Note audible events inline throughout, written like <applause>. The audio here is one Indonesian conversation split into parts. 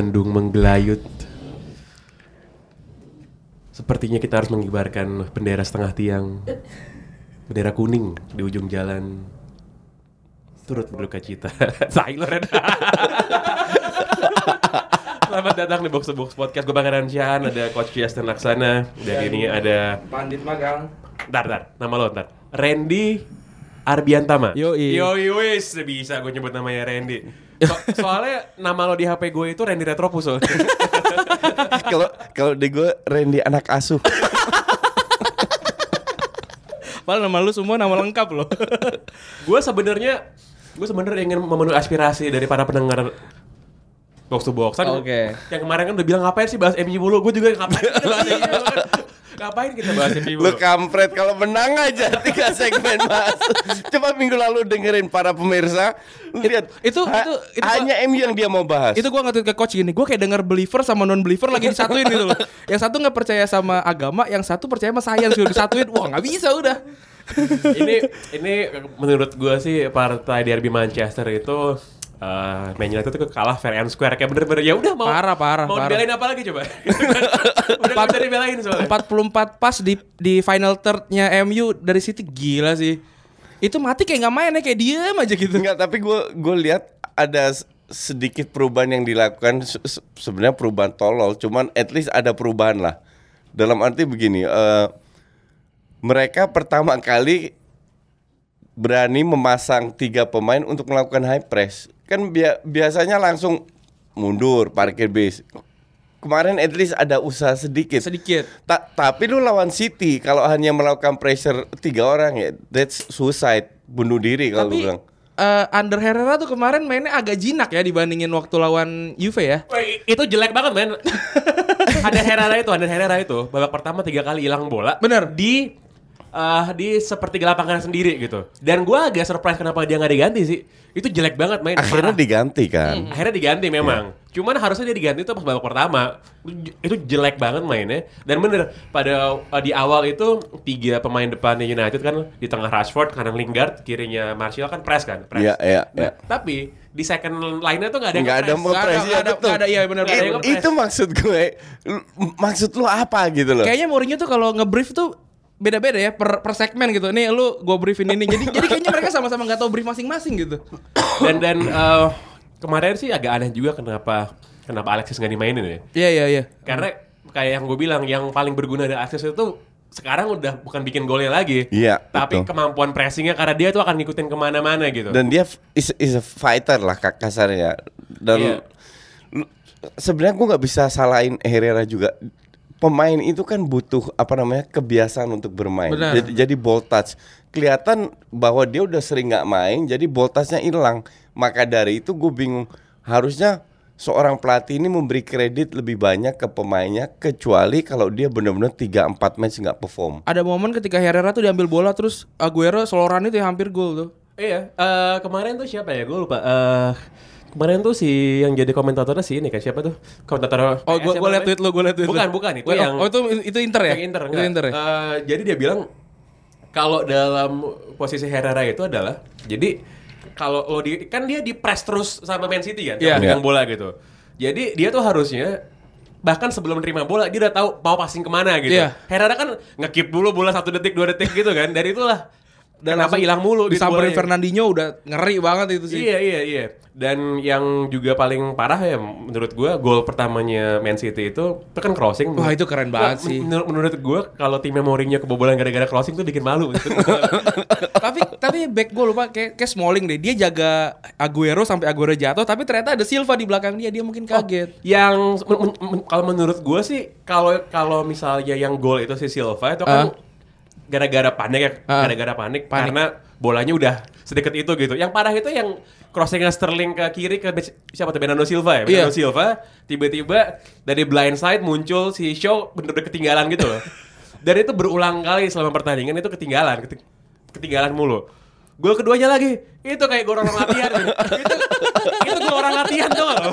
Mendung menggelayut. Sepertinya kita harus mengibarkan bendera setengah tiang. Bendera kuning di ujung jalan. Turut berduka cita. <laughs> Sailor <laughs> Selamat datang di Box to Box Podcast. Gue Bang Syahan, ada Coach Justin Laksana. Dan ini ada... Pandit Magang. Ntar, ntar. Nama lo ntar. Randy Arbiantama. Yoi. Yoi wis. Bisa gue nyebut namanya Randy. So- soalnya nama lo di HP gue itu Randy Retropus soalnya. <laughs> Kalau kalau di gue Randy anak asuh. Padahal nama lu semua nama lengkap loh. <laughs> gue sebenarnya gue sebenarnya ingin memenuhi aspirasi dari para pendengar box to box kan Oke. yang kemarin kan udah bilang ngapain sih bahas MU mulu gue juga ngapain <laughs> ngapain kita bahas MU Lu kampret kalau menang aja <laughs> tiga segmen mas. Coba minggu lalu dengerin para pemirsa, lihat itu- ha- itu- itu- hanya MU yang dia mau bahas. itu gua nge ke coach gini, gua kayak denger believer sama non believer lagi disatuin gitu loh. <laughs> Yang satu nggak percaya sama agama, yang satu percaya sama sains gitu disatuin. Wah nggak bisa udah. ini ini menurut gue sih partai derby Manchester itu eh Man United itu kalah fair and square kayak bener-bener ya udah mau Parah, parah, mau parah. dibelain apa lagi coba <laughs> udah nggak bisa dibelain soalnya 44 pas di di final thirdnya MU dari City gila sih. Itu mati kayak nggak main ya kayak diem aja gitu. Enggak, tapi gue gue lihat ada sedikit perubahan yang dilakukan se- se- sebenarnya perubahan tolol, cuman at least ada perubahan lah. Dalam arti begini, eh, mereka pertama kali berani memasang tiga pemain untuk melakukan high press. Kan bia- biasanya langsung mundur parkir base. Kemarin at least ada usaha sedikit. Sedikit. Ta- tapi lu lawan City kalau hanya melakukan pressure tiga orang ya that's suicide bunuh diri kalau lu Tapi bilang. eh, Under Herrera tuh kemarin mainnya agak jinak ya dibandingin waktu lawan Juve ya. Itu jelek banget men <laughs> ada Herrera itu ada Herrera itu babak pertama tiga kali hilang bola Bener. di eh, di sepertiga lapangan sendiri gitu dan gue agak surprise kenapa dia nggak diganti sih itu jelek banget main Akhirnya parah. diganti kan. Akhirnya diganti memang. Cuman harusnya dia diganti itu pas babak pertama. Itu jelek banget mainnya. Dan bener pada uh, di awal itu tiga pemain depannya United kan di tengah Rashford, kanan Lingard, kirinya Martial kan press kan, press. Iya, iya, Nah, iya. Tapi di second line-nya tuh nggak ada yang Nggak ada mau press ya ada- ada, iya, benar, benar. It- Nggak ada yang itu maksud gue. Maksud lu apa gitu loh? Kayaknya Mourinho tuh kalau nge-brief tuh beda-beda ya per, per segmen gitu. Nih lu gua briefin ini. Jadi jadi kayaknya mereka sama-sama nggak tahu brief masing-masing gitu. <coughs> Dan dan uh, kemarin sih agak aneh juga kenapa kenapa Alexis nggak dimainin ya. Iya iya iya. Karena kayak yang gue bilang yang paling berguna dari Alexis itu sekarang udah bukan bikin golnya lagi. Iya, Tapi betul. kemampuan pressingnya karena dia tuh akan ngikutin ke mana-mana gitu. Dan dia is, is a fighter lah ka- kasarnya. Dan Iya. lu- sebenarnya gue nggak bisa salahin Herrera juga. Pemain itu kan butuh apa namanya kebiasaan untuk bermain. Benar. Jadi, jadi ball touch. Kelihatan bahwa dia udah sering nggak main, jadi ball touchnya hilang. Maka dari itu gue bingung. Harusnya seorang pelatih ini memberi kredit lebih banyak ke pemainnya, kecuali kalau dia benar-benar 3-4 match nggak perform. Ada momen ketika Herrera tuh diambil bola terus Aguero seloran itu yang hampir gol tuh. Iya, eh, kemarin tuh siapa ya? Gue lupa. Eh, kemarin tuh si yang jadi komentatornya si ini kan siapa tuh? Komentator Oh, gua gua liat tweet lu, gua liat tweet lu. Bukan, bukan itu Oh, yang Oh, itu itu Inter ya? Yang Inter, Itu. Inter ya? Eh, jadi dia bilang kalau dalam posisi Herrera itu adalah jadi kalau lo di kan dia di press terus sama Man City kan, Iya. sama pegang Iya. bola gitu. Jadi dia tuh harusnya bahkan sebelum menerima bola dia udah tahu mau passing ke mana gitu. Iya. Herrera kan ngekip dulu bola satu detik dua detik gitu kan. Dari itulah Dan kenapa hilang mulu Disamperin. Fernandinho udah ngeri banget itu sih. Iya iya iya. Dan yang juga paling parah ya menurut gua gol pertamanya Man City itu itu kan crossing. Wah, itu keren banget Wah, sih. Menurut, menurut gua kalau timnya Mourinho kebobolan gara-gara crossing tuh bikin malu. <laughs> tapi tapi back gue lupa kayak, kayak Smalling deh dia jaga Aguero sampai Aguero jatuh tapi ternyata ada Silva di belakang dia dia mungkin kaget yang men- men- men- kalau menurut gua sih kalau kalau misalnya yang gol itu si Silva itu kan Ah. Gara-gara panik ya, Ah. gara-gara panik, Panik. karena bolanya udah sedekat itu gitu. Yang parah itu yang crossingnya Sterling ke kiri ke siapa tuh Bernardo Silva ya? Bernardo Iya. Silva tiba-tiba dari blind side muncul si Shaw bener-bener ketinggalan gitu loh. <laughs> Dan itu berulang kali selama pertandingan itu ketinggalan, keti- ketinggalan mulu. Gol keduanya lagi, itu kayak gol orang latihan. <laughs> itu itu gol orang latihan tuh loh.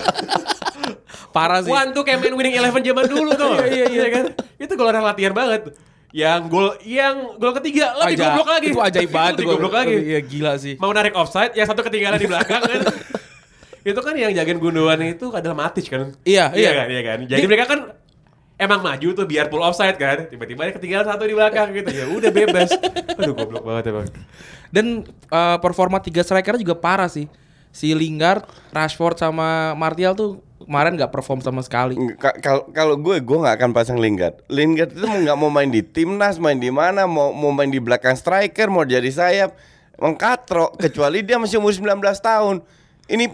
Parah sih. One tuh kayak main winning eleven zaman dulu tuh. iya, iya, kan. Itu gol orang latihan banget. Yang gol yang gol ketiga lebih Aja- goblok lagi. Itu ajaib banget Lebih goblok lagi. Iya gila sih. Mau narik offside, yang satu ketinggalan di belakang kan. <laughs> itu kan yang jagain gunduan itu adalah Matic kan. Iya, iya. kan, iya kan. Jadi mereka kan emang maju tuh biar pull offside kan. Tiba-tiba dia ketinggalan satu di belakang gitu. Ya udah bebas. Aduh goblok banget emang. Dan eh, performa tiga striker juga parah sih. Si Lingard, Rashford sama Martial tuh kemarin nggak perform sama sekali. Ka- Kalau kalau gue gue nggak akan pasang Lingard. Lingard itu nggak mau main di timnas, main di mana, mau mau main di belakang striker, mau jadi sayap, emang katro. Kecuali dia masih umur 19 tahun. Ini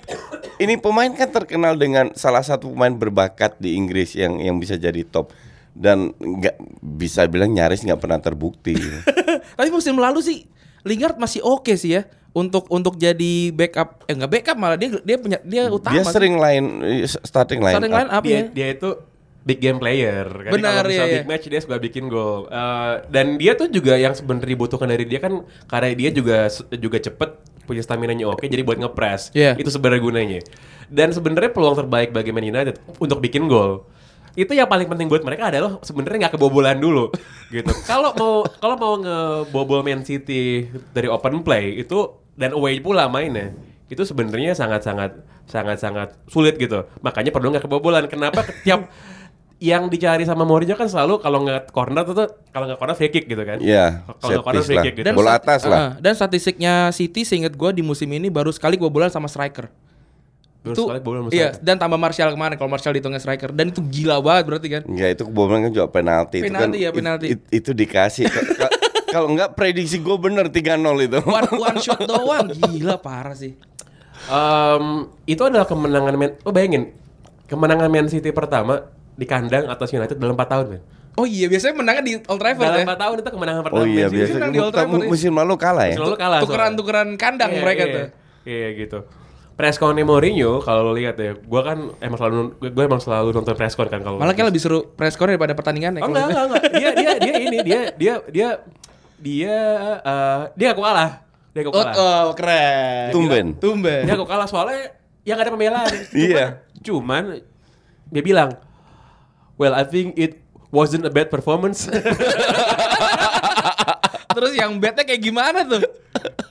ini pemain kan terkenal dengan salah satu pemain berbakat di Inggris yang yang bisa jadi top dan nggak bisa bilang nyaris nggak pernah terbukti. <laughs> Tapi musim lalu sih Lingard masih oke sih ya untuk untuk jadi backup eh nggak backup malah dia dia punya dia utama dia sering line starting line. starting up. line up dia, ya. dia itu big game player. Kan Benar, kalau iya, misal iya. big match dia suka bikin gol. Eh, dan dia tuh juga yang sebenarnya dibutuhkan dari dia kan karena dia juga juga cepet punya stamina nya oke jadi buat ngepres. Iya. Itu sebenarnya gunanya. Dan sebenarnya peluang terbaik bagi Man United untuk bikin gol itu yang paling penting buat mereka adalah sebenarnya nggak kebobolan dulu gitu. Kalau mau kalau mau ngebobol Man City dari open play itu dan away pula mainnya itu sebenarnya sangat-sangat sangat-sangat sulit gitu. Makanya perlu nggak kebobolan. Kenapa tiap yang dicari sama Mourinho kan selalu kalau nggak corner tuh tuh- kalau nggak corner free kick gitu kan. Iya, Kalau set nggak corner free lah. kick gitu. Dan- Bola atas lah. Ah, dan statistiknya City seingat gue di musim ini baru sekali kebobolan sama striker. Itu sekali kebobolan sama iya dan tambah Martial kemarin kalau Martial dihitungnya striker dan itu gila banget berarti kan. Enggak itu kebobolan kan juga penalti. itu kan, Penalti ya, it- penalti. it- itu dikasih. Ka- ka- Kalau enggak prediksi gue bener 3-0 itu. One, <laughs> one shot doang gila parah sih. Em, itu adalah kemenangan Man, oh bayangin kemenangan Man City pertama di kandang atas United dalam 4 tahun kan. Oh iya biasanya menangnya di Old Trafford Dalam ya. 4 tahun itu kemenangan pertama Oh iya Man City. biasa. menang di Old Trafford ya. Musim lalu kalah ya. Selalu kalah. soalnya. Tukeran-tukeran kandang Iya, mereka iya. tuh. Iya gitu. Preskon Mourinho kalau lu lihat ya, gua kan emang selalu gue emang selalu nonton preskon kan kalau Malah kayak lebih seru press score daripada pertandingan ya. Oh enggak, enggak, enggak. Dia dia dia ini dia dia dia dia eh, dia aku kalah. Dia aku Oh, kalah. oh, keren. Tumben. Tumben. Dia aku kalah soalnya yang ada pembelaan. <laughs> Iya. Cuman dia bilang, "Well, I think it wasn't a bad performance." <laughs> Terus yang betnya kayak gimana tuh?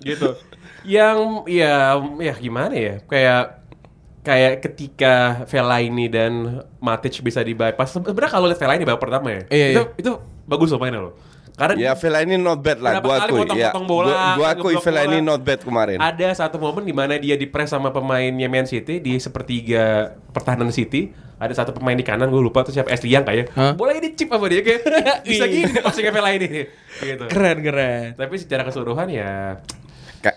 gitu. Yang ya ya gimana ya? Kayak kayak ketika Fellaini dan Matic bisa di bypass. Sebenarnya kalau lihat Fellaini babak pertama ya, Iya, itu iya. itu bagus loh mainnya loh. Karena Ya Vela ini not bad lah, gua akui. Ya, bola, gua, gua akui ini bola. not bad kemarin. ada satu momen di mana dia dipres sama pemainnya Man City di sepertiga pertahanan City. Ada satu pemain di kanan, gue lupa tuh siapa Ashley Young kayak. Hah? Boleh dicip sama dia kayak <laughs> bisa Iya. gini passingnya Fellaini gitu. Keren keren. Tapi secara keseluruhan ya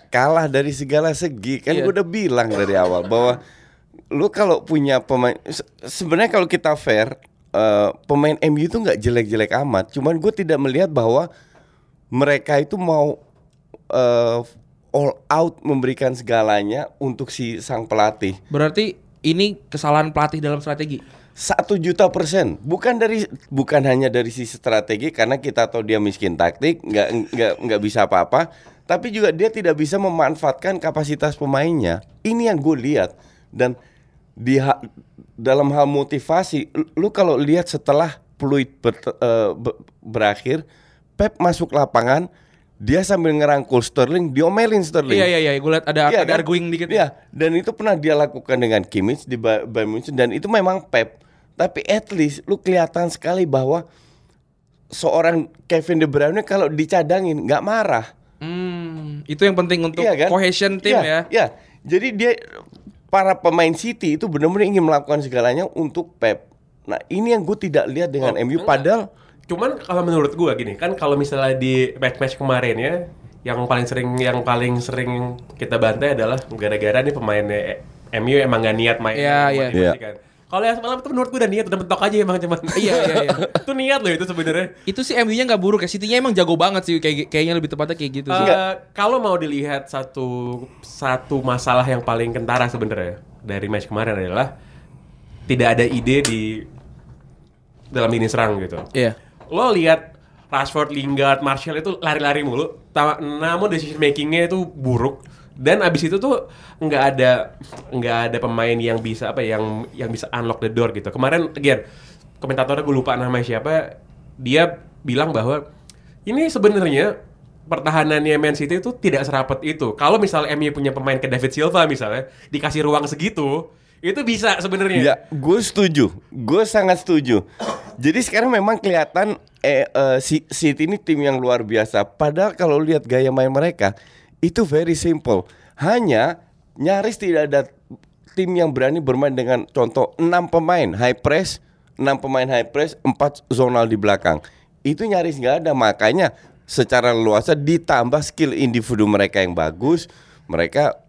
kalah dari segala segi. Kan Iya. gue udah bilang dari awal bahwa lu kalau punya pemain se- sebenarnya kalau kita fair eh, pemain MU itu nggak jelek-jelek amat. Cuman gue tidak melihat bahwa mereka itu mau eh, all out memberikan segalanya untuk si sang pelatih. Berarti ini kesalahan pelatih dalam strategi. satu juta persen. Bukan dari bukan hanya dari sisi strategi karena kita tahu dia miskin taktik nggak nggak nggak bisa apa-apa tapi juga dia tidak bisa memanfaatkan kapasitas pemainnya ini yang gue lihat dan di ha- dalam hal motivasi lu- kalau lihat setelah peluit ber- eh, be- berakhir Pep masuk lapangan dia sambil ngerangkul Sterling diomelin Sterling Iya iya iya, gue liat ada Iya ada kan? arguing dikit. Iya, dan itu pernah dia lakukan dengan Kimmich di Ba- Bayern Munchen dan itu memang Pep. Tapi at least lu kelihatan sekali bahwa seorang Kevin De Bruyne kalau dicadangin nggak marah. Itu yang penting untuk Iya kan? cohesion tim Iya, ya. Iya. Jadi dia para pemain City itu benar-benar ingin melakukan segalanya untuk Pep. Nah, ini yang gue tidak lihat dengan Oh, MU enggak. padahal Cuman kalau menurut gua gini, kan kalau misalnya di match-match kemarin ya, yang paling sering yang paling sering kita bantai adalah gara-gara nih pemainnya MU emang gak niat main Iya, iya. motivasi kan. Kalau yang semalam itu menurut gue udah niat, udah mentok aja emang cuman. <laughs> Iya, iya, iya. itu niat loh itu sebenarnya. Itu sih MU-nya nggak buruk ya. City-nya emang jago banget sih kayak kayaknya lebih tepatnya kayak gitu sih. Eh, kalau mau dilihat satu satu masalah yang paling kentara sebenarnya dari match kemarin adalah tidak ada ide di dalam lini serang gitu. Iya. Lo lihat Rashford, Lingard, Martial itu lari-lari mulu, namun decision makingnya itu buruk. Dan abis itu tuh nggak ada nggak ada pemain yang bisa apa ya, yang yang bisa unlock the door gitu. Kemarin again komentatornya gue lupa namanya siapa, dia bilang bahwa ini sebenarnya pertahanannya Man City itu tidak serapat itu. Kalau misalnya MU punya pemain ke David Silva misalnya dikasih ruang segitu, itu bisa sebenarnya. Ya, gue setuju. Gue sangat setuju. Jadi sekarang memang kelihatan eh, si City ini tim yang luar biasa. Padahal kalau lihat gaya main mereka itu very simple. Hanya nyaris tidak ada tim yang berani bermain dengan contoh 6 pemain high press, 6 pemain high press, 4 zonal di belakang. Itu nyaris nggak ada. Makanya secara luasa ditambah skill individu mereka yang bagus, mereka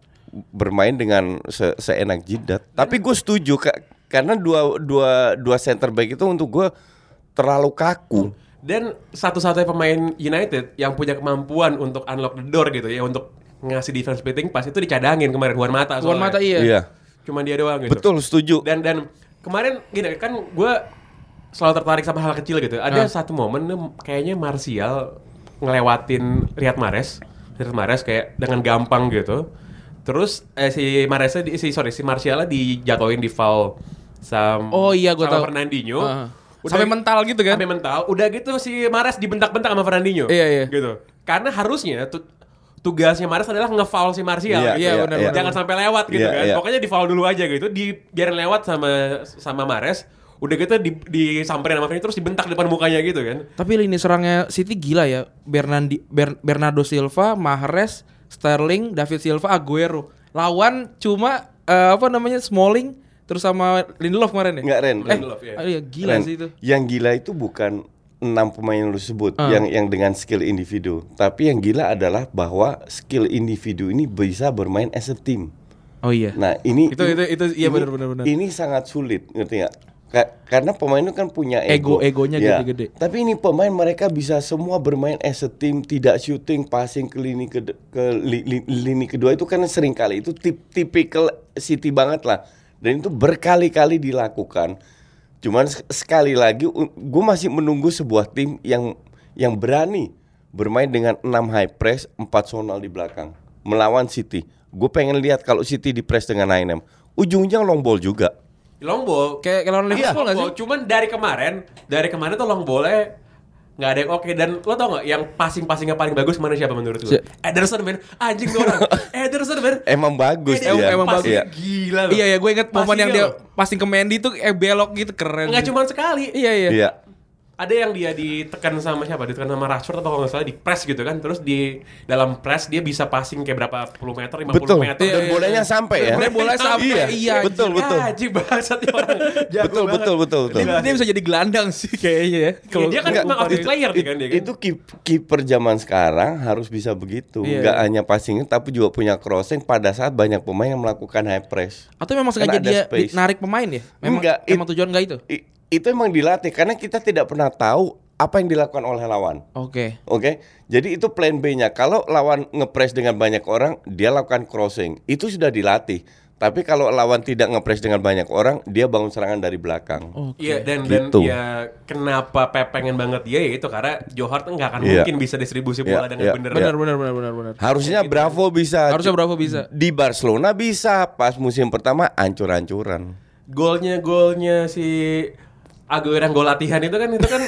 bermain dengan se seenak jidat. Tapi gue setuju Kak, karena dua dua dua center back itu untuk gue terlalu kaku. Dan satu-satunya pemain United yang punya kemampuan untuk unlock the door gitu ya untuk ngasih defense splitting pas itu dicadangin kemarin Juan Mata soalnya. mata iya. Iya. Cuma dia doang gitu. Betul setuju. Dan dan kemarin gini kan gue selalu tertarik sama hal kecil gitu. Ada satu momen kayaknya Martial ngelewatin Riyad Mahrez, Riyad Mahrez kayak dengan gampang gitu. Terus eh, si Mahrez si sorry si Martial dijatuhin di foul sama Oh iya, gua sama tahu. Fernandinho. Heeh. Sampai mental gitu kan? Sampai mental. Udah gitu si Mahrez dibentak-bentak sama Fernandinho. Iya, iya. Gitu. Karena harusnya tu- tugasnya Mahrez adalah nge-foul si Martial. Iya, iya, benar, benar. Jangan sampai lewat gitu Iya, kan. iya. Pokoknya di foul dulu aja gitu. Dibiarin lewat sama sama Mahrez. Udah gitu di, disamperin sama Fernandinho terus dibentak depan mukanya gitu kan. Tapi lini serangnya City gila ya. Bernandi, Ber- Bernardo Silva, Mahrez, Sterling, David Silva, Aguero. Lawan cuma eh, apa namanya Smalling terus sama Lindelof kemarin ya? Enggak Ren. Eh, Lindelof, ya. ah, iya, gila Ren, sih itu. Yang gila itu bukan enam pemain yang lu sebut Ah. yang yang dengan skill individu, tapi yang gila adalah bahwa skill individu ini bisa bermain as a team. Oh iya. Nah ini Itu- itu- itu- iya, benar, benar, benar. Ini sangat sulit ngerti nggak? Ka- karena pemain itu kan punya ego, Ego- egonya Ya. gede-gede. Tapi ini pemain mereka bisa semua bermain as a team, tidak shooting, passing ke lini ke, ke li- li- lini kedua itu kan sering kali itu tip, tipikal City banget lah. Dan itu berkali-kali dilakukan. Cuman sek- sekali lagi gue masih menunggu sebuah tim yang yang berani bermain dengan 6 high press, 4 zonal di belakang melawan City. Gue pengen lihat kalau City di press dengan 9M. Ujung-ujungnya long ball juga. Long ball. Kayak lawan Liverpool Iya, sih? long ball. Cuman dari kemarin, dari kemarin tuh long ballnya nggak ada yang oke dan lo tau nggak yang passing-passingnya paling bagus mana siapa menurut? Si- Ederson men, anjing tuh orang. <laughs> Ederson men. Emang bagus dia dia. emang passing Iya. gila loh. Iya ya, gue inget momen yang Passingnya dia passing ke Mendy tuh eh belok gitu keren. Nggak cuma sekali. Iya iya. Iya. Ada yang dia ditekan sama siapa? Ditekan sama Rashford atau kalau nggak salah di press gitu kan. Terus di dalam press dia bisa passing kayak berapa puluh meter, 50 Betul. meter. Dan bolanya sampai ya. Bolanya bola sampai, Iya. iya, Betul, betul. Orang. Betul, banget. betul, betul, betul. Dia, dia bisa jadi gelandang sih kayaknya ya. Iya, dia kan Enggak, emang offensive player nih kan dia kan. Itu kip- kiper zaman sekarang harus bisa begitu. Iya, Nggak iya. hanya passing tapi juga punya crossing pada saat banyak pemain yang melakukan high press. Atau memang Kan sengaja dia space. narik pemain ya? Memang Enggak, emang it- tujuan enggak itu? Itu emang dilatih karena kita tidak pernah tahu apa yang dilakukan oleh lawan. Oke. Oke, jadi itu plan B-nya. Kalau lawan ngepres dengan banyak orang, dia lakukan crossing. Itu sudah dilatih. Tapi kalau lawan tidak ngepres dengan banyak orang, dia bangun serangan dari belakang. Oke. Iya dan Gitu. dan ya kenapa Pep pengen banget dia ya itu karena Joe Hart nggak akan Iya. mungkin bisa distribusi Iya, bola dengan iya. bener. Benar benar benar benar benar. Harusnya Bravo bisa. Harusnya Bravo bisa. Di Barcelona bisa. Pas musim pertama ancur-ancuran. Golnya golnya si Aguero yang gol latihan itu kan itu kan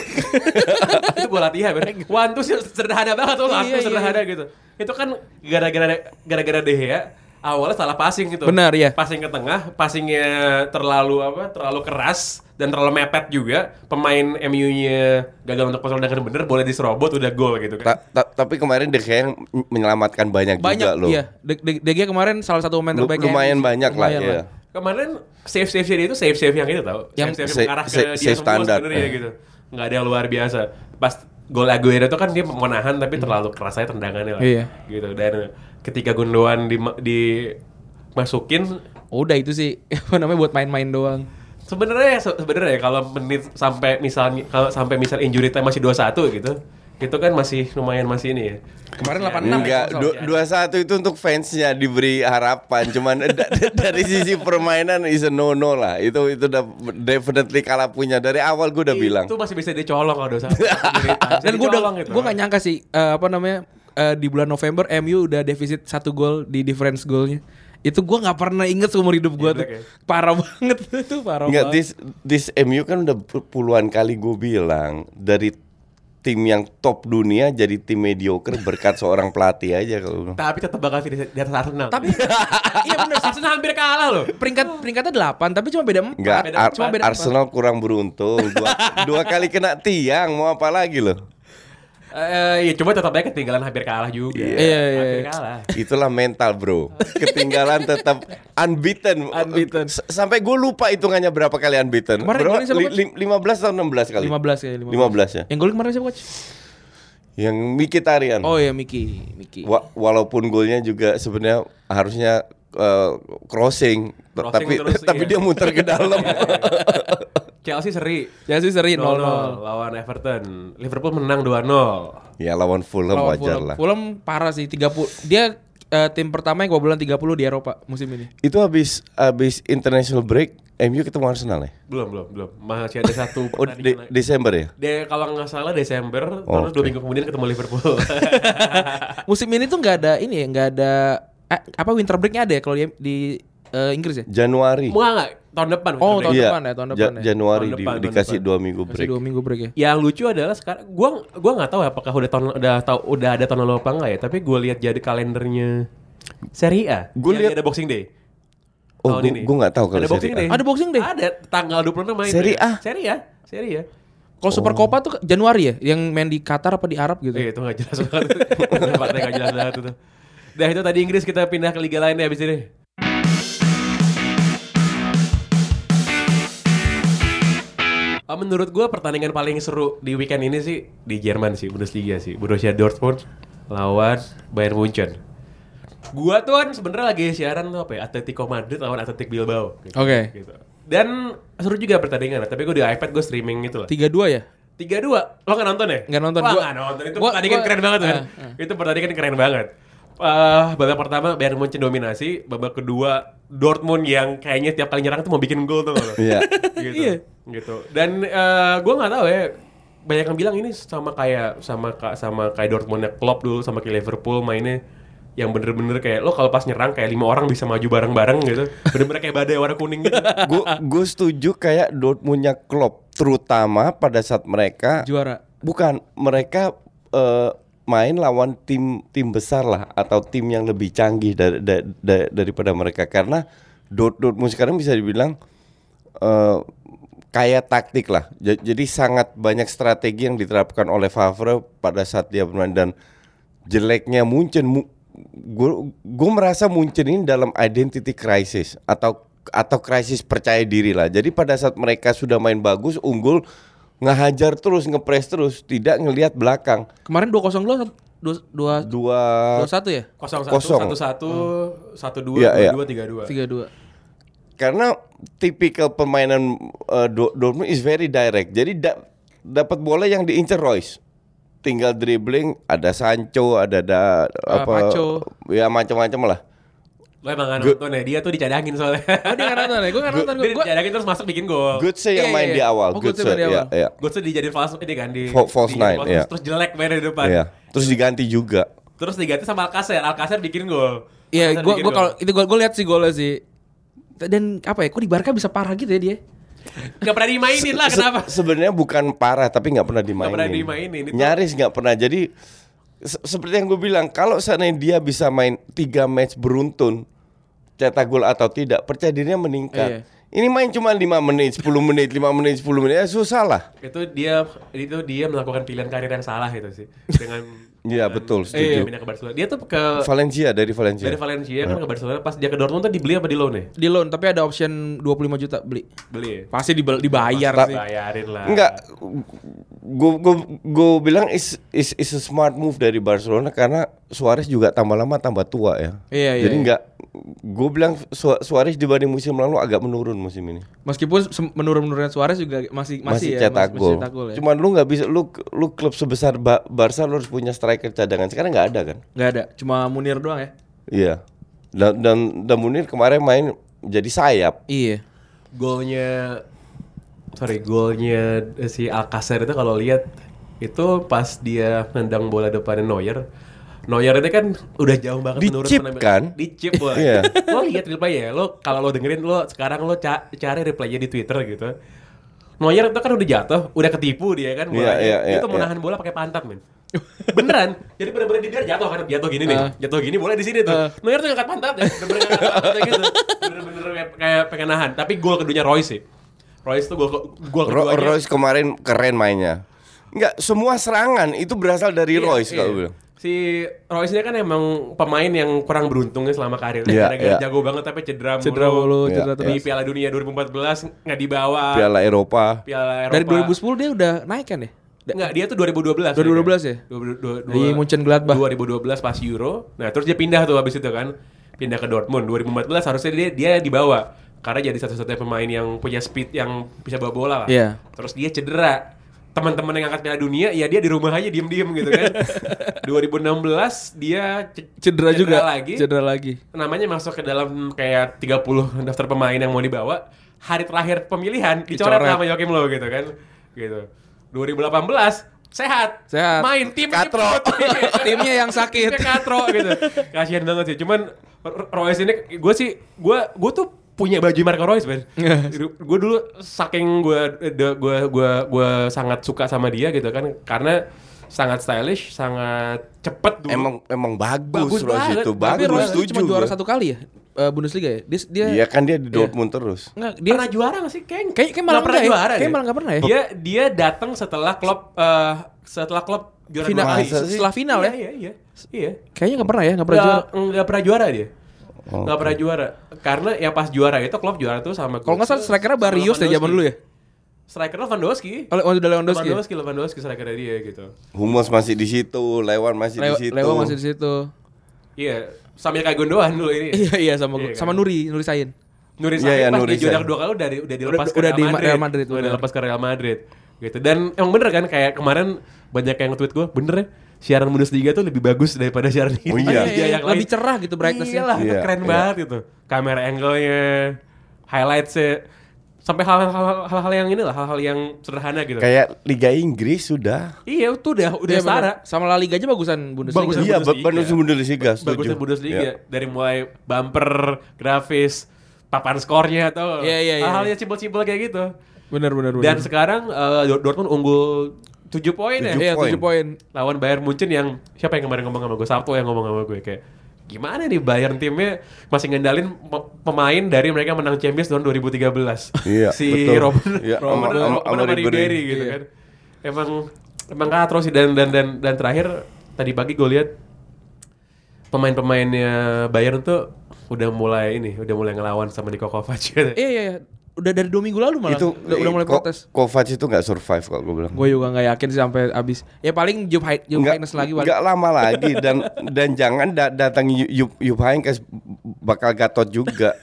<laughs> itu gol latihan kan. One two sih sederhana banget tuh, Iya, one two iya, sederhana gitu. Itu kan gara-gara gara-gara De Gea awalnya salah passing gitu. Benar, iya. Passing ke tengah, passingnya terlalu apa? Terlalu keras dan terlalu mepet juga. Pemain MU-nya gagal untuk kontrol dengan bener, boleh diserobot udah gol gitu kan. Ta- ta- tapi kemarin De Gea yang menyelamatkan banyak, Banyak juga loh. iya. De, De, De Gea kemarin salah satu pemain terbaik lumayan banyak lah Lumayan ya. Kemarin save save dia itu save save yang itu tau, Yang save save mengarah ke dia semua standar. sebenarnya Eh. gitu. Nggak ada yang luar biasa. Pas gol Aguero itu kan dia menahan tapi terlalu keras aja tendangannya lah. Iya. Gitu dan ketika Gundogan di, di masukin Udah itu sih <laughs> apa namanya buat main-main doang. Sebenarnya se- sebenarnya kalau menit sampai misalnya kalau sampai misal injury time masih 21 gitu. Itu kan masih lumayan masih ini ya. Kemarin 86 Enggak, ya. du- dua satu itu untuk fansnya diberi harapan. Cuman <laughs> da- da- dari sisi permainan is a no no lah. Itu itu udah definitely kalah punya dari awal gue udah bilang. Itu masih bisa dicolong kalau dosa. <laughs> Dan gue udah gitu. gue gak nyangka sih eh, apa namanya eh, di bulan November MU udah defisit satu gol di difference golnya. Itu gue nggak pernah inget seumur hidup gue tuh. Black ya? Parah banget <laughs> itu parah Enggak, banget. this this MU kan udah puluhan kali gue bilang dari tim yang top dunia jadi tim mediocre berkat <laughs> seorang pelatih aja kalau Tapi tetap bakal finish di atas Arsenal. Tapi iya bener sih. Arsenal hampir kalah loh. Peringkat peringkatnya 8 tapi cuma beda 4. Enggak, beda Ar- cuma beda empat. Arsenal kurang beruntung. Dua, dua kali kena tiang, mau apa lagi loh? Eh, ya cuma tetap aja ketinggalan hampir kalah juga. Iya, iya, Hampir iya. kalah. Itulah mental bro. Ketinggalan tetap unbeaten. Unbeaten. S- Sampai gue lupa hitungannya berapa kali unbeaten. Kemarin Berapa? golnya siapa, Li- Coach? lim- 15 atau 16 kali? 15 ya 15. 15 ya. Yang gol kemarin siapa coach? Yang Mkhitaryan. Oh ya Miki, Miki. Wa- walaupun golnya juga sebenarnya harusnya eh, crossing, Crossing tapi terus, <laughs> tapi iya. dia muter ke dalam. <laughs> Chelsea seri. Ya sih seri 0-0. 0-0 lawan Everton. Liverpool menang 2-0. ya lawan Fulham Lawan wajar Fulham. lah. Fulham parah sih 30. Dia eh, tim pertama yang kebobolan 30 di Eropa musim ini. Itu habis habis international break, MU ketemu Arsenal ya? Belum, belum, belum. Masih ada satu <laughs> Oh, de-. Desember ya? De, kalau nggak salah Desember, Oh, terus dua oke. minggu kemudian ketemu Liverpool. <laughs> <laughs> Musim ini tuh nggak ada ini ya, nggak ada eh, apa winter breaknya ada ya kalau di, di eh, Inggris ya? Januari. Mau nggak? Tahun depan. Oh, tahun Iya, depan ya, tahun Ja- depan ya. Januari Tahun di- depan, tahun dikasih depan. dua minggu Masih break. dua minggu break ya. Yang lucu adalah sekarang gua gua nggak tahu ya apakah udah tahun udah tahu udah ada tahun lalu apa enggak ya, tapi gua lihat jadi kalendernya Serie A. Gua lihat- ada Boxing Day. Oh, tahun gua- ini. gua nggak tahu kalau ada Boxing Serie A. Day. Ada Boxing Day? Ada tanggal 26 main. Serie A? Serie A. Serie A. Kalau Super Copa tuh Januari ya, yang main di Qatar apa di Arab gitu. Eh, itu nggak jelas banget. <laughs> Partai nggak jelas banget itu. Dah itu tadi Inggris kita pindah ke liga lain deh abis ini. Ah, menurut gua pertandingan paling seru di weekend ini sih di Jerman sih, Bundesliga sih. Borussia Dortmund lawan Bayern Munchen. Gua tuh kan sebenarnya lagi siaran tuh apa ya? Atletico Madrid lawan Athletic Bilbao. Gitu, Oke. gitu. Dan seru juga pertandingan, tapi gua di iPad gua streaming gitu lah. 3-2 ya? Tiga dua, lo nggak nonton ya? Nggak nonton. Wah Gua- nggak nonton itu gua- pertandingan gua- keren banget kan? ah, ah. Itu pertandingan keren banget. Eh, babak pertama Bayern Munchen dominasi, babak kedua Dortmund yang kayaknya tiap kali nyerang tuh mau bikin gol tuh. Iya. gitu. Iya. Gitu. Dan eh, gua nggak tahu ya. Banyak yang bilang ini sama kayak sama sama kayak Dortmundnya Klopp dulu sama kayak Liverpool mainnya yang bener-bener kayak lo kalau pas nyerang kayak lima orang bisa maju bareng-bareng gitu. Bener-bener kayak badai warna kuning gitu. <laughs> Gue gue setuju kayak Dortmundnya Klopp, terutama pada saat mereka Juara. bukan mereka eh, main lawan tim tim besar lah atau tim yang lebih canggih dari, da- da- daripada mereka karena Dort Dortmund sekarang bisa dibilang eh, kayak taktik lah. Ja- Jadi sangat banyak strategi yang diterapkan oleh Favre pada saat dia bermain dan jeleknya Munchen gue gue merasa Munchen ini dalam identity crisis atau atau krisis percaya diri lah. Jadi pada saat mereka sudah main bagus, unggul, ngehajar terus, ngepres terus, tidak ngelihat belakang. Kemarin 2-0 dua dua Dua dua satu ya? Kosong satu, satu satu, satu dua, Iya, dua iya. dua, tiga dua. Tiga dua. karena tipikal permainan uh, Dor- Dortmund is very direct. Jadi da- dapat bola yang diincar Royce. Tinggal dribbling, ada Sancho, ada ada Ah, apa Pacho. ya macam-macam lah. Lo emang gak nonton ya? Dia tuh dicadangin soalnya. Oh dia nggak nonton ya? Gue nggak nonton. Dia dicadangin terus masuk bikin gol. Good sih yang main di iya. awal. Oh, Good Götze main di ya, awal. ya. Tuh dijadiin false ini kan di Fa- false di- nine. Terus jelek main di depan. Iya. Terus diganti juga. Terus diganti sama Alcacer. Alcacer bikin gol. Iya, gue kalau itu gue gue lihat sih golnya sih. Dan apa ya? Kok di Barca bisa parah gitu ya dia? Gak pernah dimainin lah Se- kenapa? Sebenarnya bukan parah tapi nggak pernah dimainin. pernah dimainin, itu- Nyaris nggak pernah. Jadi se- seperti yang gue bilang, kalau seandainya dia bisa main tiga match beruntun, cetak gol atau tidak, percaya dirinya meningkat. Iya. Ini main cuma 5 menit, 10 menit, 5 menit, 10 menit, ya susah lah. Itu dia itu dia melakukan pilihan karir yang salah itu sih. Dengan Iya, dengan- betul, Iya, setuju. pindah ke Barcelona. Dia tuh ke Valencia dari Valencia. dari Valencia kan ke Barcelona pas dia ke Dortmund tuh dibeli apa di loan ya? Di loan tapi ada option 25 juta beli. Beli ya? Pasti dibel- dibayar Tapi- sih. Bayarin lah. Enggak, gue gue gue bilang is is is a smart move dari Barcelona karena Suarez juga tambah lama tambah tua ya. Iya, iya, Jadi iya. enggak gue bilang Su- Suarez dibanding musim lalu agak menurun musim ini. Meskipun sem- menurun-menurunnya Suarez juga masih masih, ya, cetak masih, gol. cetak gol ya. Cuman lu nggak bisa lu lu klub sebesar ba Barca lu harus punya striker cadangan. Sekarang nggak ada kan? Nggak ada, cuma Munir doang ya. Iya. Dan dan, dan Munir kemarin main jadi sayap. Iya. golnya sorry golnya si Alcacer itu kalau lihat itu pas dia nendang bola depannya Neuer Neuer itu kan udah jauh banget Di chip penampilan- kan? Di chip bola. Iya. <laughs> lo lihat replay ya, lo kalau lo dengerin lo sekarang lo ca- cari replaynya di Twitter gitu. Neuer itu kan udah jatuh, udah ketipu dia kan bolanya. iya, Dia iya, tuh mau iya. nahan bola pakai pantat, men. <laughs> Beneran. Jadi bener-bener dia jatuh kan, jatuh gini nih. Ah. Jatuh gini bola di sini tuh. Ah. Neuer tuh ngangkat pantat ya, bener-bener ngangkat gitu. Bener-bener kayak, kayak pengen nahan. Tapi gol keduanya Royce sih. Royce tuh gol Ro keduanya. Royce kemarin keren mainnya. Enggak, semua serangan itu berasal dari Iya, Royce iya. kalau bilang. Si Royce ini kan emang pemain yang kurang beruntungnya selama karirnya Iya, Gara-gara iya. jago banget tapi cedera mulu Cedera mulu, Iya, cedera iya. terus. Di Piala Dunia 2014 nggak dibawa Piala Eropa. Piala Eropa Dari 2010 dia udah naik kan ya? Enggak, dia tuh 2012 2012 ya? 2012 Di Mönchengladbach. 2012 pas Euro Nah terus dia pindah tuh habis itu kan Pindah ke Dortmund 2014 harusnya dia, dia dibawa Karena jadi satu-satunya pemain yang punya speed yang bisa bawa bola lah Iya. Terus dia cedera Teman-teman yang angkat Piala Dunia ya dia di rumah aja diem-diem gitu kan <laughs> 2016 dia ce- Cedera juga. lagi Cedera lagi. namanya masuk ke dalam kayak 30 daftar pemain yang mau dibawa hari terakhir pemilihan dicoret Dicoret. sama Joachim Low gitu kan gitu 2018 sehat Sehat. main tim Katro. <laughs> Timnya yang sakit. Timnya katro gitu kasihan banget sih cuman Royce ini gue sih gue gue tuh punya baju Marco Royce Ben gue dulu saking gue gue gue gue sangat suka sama dia gitu kan karena sangat stylish sangat cepet dulu Emang emang bagus, Bagus Royce banget. itu. Tapi Tapi Bagus, Royce itu setuju cuma juara satu kali ya eh, Bundesliga ya. Dia dia Iya kan dia di Dortmund terus. enggak dia pernah juara gak sih? Kayak, Kayak- kayak malah pernah enggak ya? juara Kayak malah nggak pernah ya? Dia dia datang setelah klub eh setelah klub juara final setelah final iya, ya. Iya, iya. Iya. Kayaknya nggak pernah ya, nggak pernah juara. Nggak nggak pernah juara dia. Nggak pernah juara. Karena yang pas juara itu klub juara tuh sama Kalau nggak salah strikernya Barrios deh zaman Lewandowski. dulu ya. Striker Lewandowski. Oh, oh, udah Lewandowski. ya? Lewandowski, Lewandowski strikernya dia gitu. Hummels masih di situ, Lewan masih Lewa, di situ. Lewa masih di situ. Iya, sambil kayak Gondoan dulu ini. Iya iya sama Iya, sama kan? Nuri, Nuri Sain. Nuri Iya, iya, pas Nuri dia juara dua kali udah udah dilepas Udah- ke udah Real di Madrid. Real Madrid, udah dilepas ke Real Madrid. Gitu. Dan emang bener kan kayak kemarin banyak yang tweet gue, bener ya siaran Bundesliga tuh lebih bagus daripada siaran Oh, Liga <laughs> iya. yang Lebih lain. cerah gitu brightness-nya. Itu Iya, keren iya. banget itu. Kamera angle-nya, highlights-nya sampai hal-hal hal-hal yang ini lah, hal-hal yang sederhana gitu. Kayak Liga Inggris sudah. Iya, itu udah udah Iya, setara. Sama La Liga aja bagusan Bundesliga. Bagusan Iya, Bundesliga. Bundesliga, setuju. Bagusnya Bundesliga Iya. dari mulai bumper, grafis, papan skornya atau Iya, iya, iya. hal-hal yang simpel-simpel kayak gitu. Bener bener bener. Dan sekarang Dort- Dortmund unggul 7 poin ya Tujuh iya poin. 7 poin. lawan Bayern Munchen yang siapa yang kemarin ngomong sama gue Sabtu yang ngomong sama gue kayak gimana nih Bayern timnya masih ngendalin pe- pemain dari mereka menang Champions tahun 2013 Iya, si betul. Robin Iya, Robin sama- Robin. Ribéry gitu Iya. kan emang emang katro sih dan dan dan dan terakhir tadi pagi gue lihat pemain-pemainnya Bayern tuh udah mulai ini udah mulai ngelawan sama Niko Kovac gitu. Iya iya iya. Udah dari dua minggu lalu malah. Itu udah, udah mulai Ko- protes. Kovac itu nggak survive kalau gue bilang. Gue juga nggak yakin sih sampai habis. Ya paling Jupp Hay- Jupp Heynckes lagi. nggak lama lagi dan dan jangan da- datang Yup Heynckes bakal gatot juga.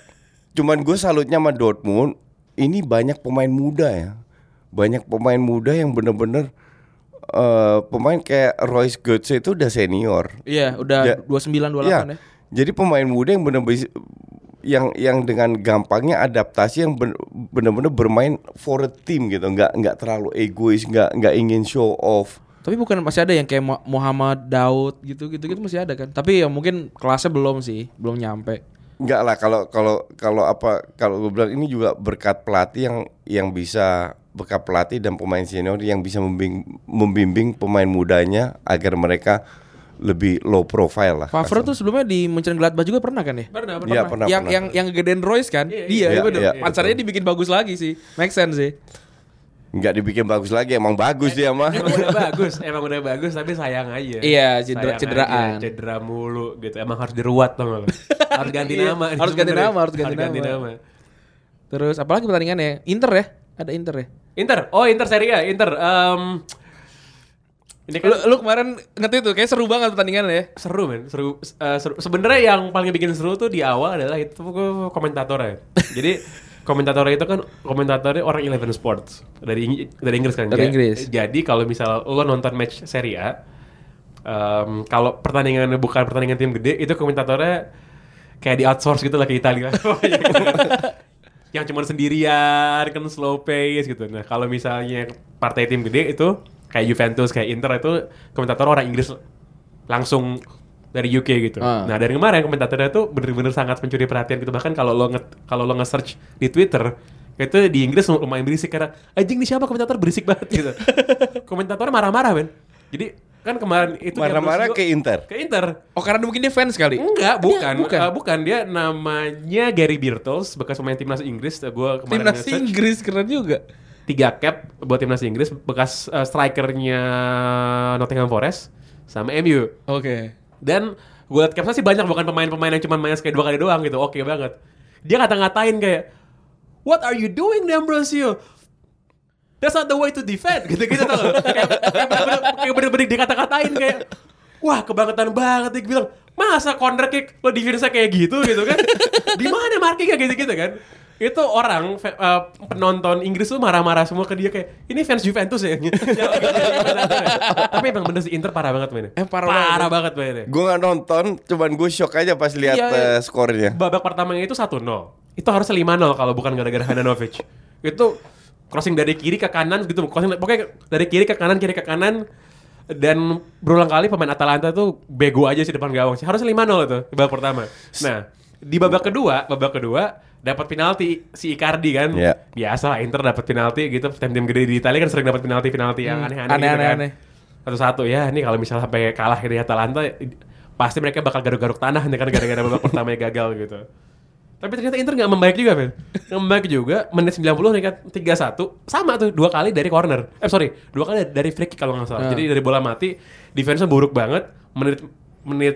Cuman gue salutnya sama Dortmund. Ini banyak pemain muda ya. Banyak pemain muda yang bener-bener eh, pemain kayak Royce Götze itu udah senior. Iya, udah Ya. 29 28 Iya. ya. Jadi pemain muda yang benar-benar yang yang dengan gampangnya adaptasi yang ben- benar-benar bermain for a team gitu, nggak nggak terlalu egois, nggak nggak ingin show off. Tapi bukan masih ada yang kayak Mu- Muhammad Daud gitu gitu gitu masih ada kan. Tapi ya mungkin kelasnya belum sih, belum nyampe. Nggak lah kalau kalau kalau apa kalau gue bilang ini juga berkat pelatih yang yang bisa berkat pelatih dan pemain senior yang bisa membimbing, membimbing pemain mudanya agar mereka lebih low profile lah. Favre tuh sebelumnya di Mönchengladbach juga pernah kan ya? Pernah, Iya, pernah. yang yang yang gedein Royce kan? Iya, dia iya, bener. iya, Pancarnya dibikin bagus lagi sih. Make sense sih. nggak dibikin bagus lagi, emang bagus dia mah. Emang udah <laughs> bagus, emang udah bagus tapi sayang aja. Iya, cedera- Sayang cederaan. aja, cedera mulu gitu. Emang harus diruat tau gak harus ganti Iya, nama. harus ganti nama, harus ganti nama. Terus apalagi pertandingannya? Inter ya? Ada Inter ya? Inter, oh Inter Serie A, Inter. Em, Ini kan Lu, lu kemarin ngerti tuh kayak seru banget pertandingan ya. seru men, seru. eh, seru. Sebenarnya yang paling bikin seru tuh di awal adalah itu komentatornya. Jadi komentatornya itu kan komentatornya orang Eleven Sports dari Ing- dari Inggris kan. Dari Ja- Inggris. Jadi kalau misal lo nonton match Serie A, em, kalau pertandingannya bukan pertandingan tim gede, itu komentatornya kayak di outsource gitu lah ke Italia. <laughs> yang cuma sendirian kan slow pace gitu. Nah kalau misalnya partai tim gede itu kayak Juventus kayak Inter itu komentator orang Inggris langsung dari UK gitu. Ah. Nah dari kemarin komentatornya tuh bener-bener sangat mencuri perhatian gitu. Bahkan kalau lo nge kalau lo nge-search di Twitter itu di Inggris lumayan berisik karena anjing nih siapa komentator berisik banget gitu. <laughs> komentatornya marah-marah men. Jadi kan kemarin itu Marah-marah ke Inter. Ke Inter. Oh karena mungkin dia fans kali. Enggak, bukan. bukan. Eh, bukan. Dia namanya Gary Birtles, bekas pemain timnas Inggris. Gue kemarin Timnas. Inggris keren juga. Tiga cap buat timnas Inggris, bekas eh, strikernya Nottingham Forest sama MU. Oke. Dan gue liat capsnya sih banyak bukan pemain-pemain yang cuma main sekali dua kali doang gitu. Oke banget. Dia ngata-ngatain kayak, What are you doing, D'Ambrosio? That's not the way to defend <laughs> gitu-gitu tau gak? Kayak kayak bener-bener bener-bener dikata-katain kayak Wah kebangetan banget dia bilang Masa corner kick lo defense kayak gitu gitu kan <laughs> Di mana markingnya gitu-gitu kan itu orang eh, penonton Inggris tuh marah-marah semua ke dia kayak ini fans Juventus ya. <laughs> Tapi emang bener sih Inter parah banget mainnya. Eh, parah parah banget mainnya. Gue nggak nonton, cuman gue shock aja pas lihat Iya, iya. eh, skornya. Babak pertamanya itu 1-0. Itu harusnya 5-0 kalau bukan gara-gara Handanovic. itu crossing dari kiri ke kanan gitu. Crossing, pokoknya dari kiri ke kanan, kiri ke kanan. Dan berulang kali pemain Atalanta tuh bego aja sih depan gawang sih. Harusnya 5-0 itu babak pertama. Nah, di babak kedua, babak kedua dapat penalti si Icardi kan. Iya. Biasa lah Inter dapat penalti gitu. Tim-tim gede di Italia kan sering dapat penalti-penalti yang Hmm, aneh-aneh gitu kan. aneh-aneh. Satu-satu ya, ini kalau misalnya sampai kalah dari Atalanta pasti mereka bakal garuk-garuk tanah nih kan gara-gara babak <laughs> pertama gagal gitu. Tapi ternyata Inter nggak membaik juga, Ben. Nggak membaik juga. Menit 90 nih kan 3-1. Sama tuh, dua kali dari corner. Eh sorry, dua kali dari free kick kalau nggak salah. Ah. Jadi dari bola mati, defense-nya buruk banget. Menit menit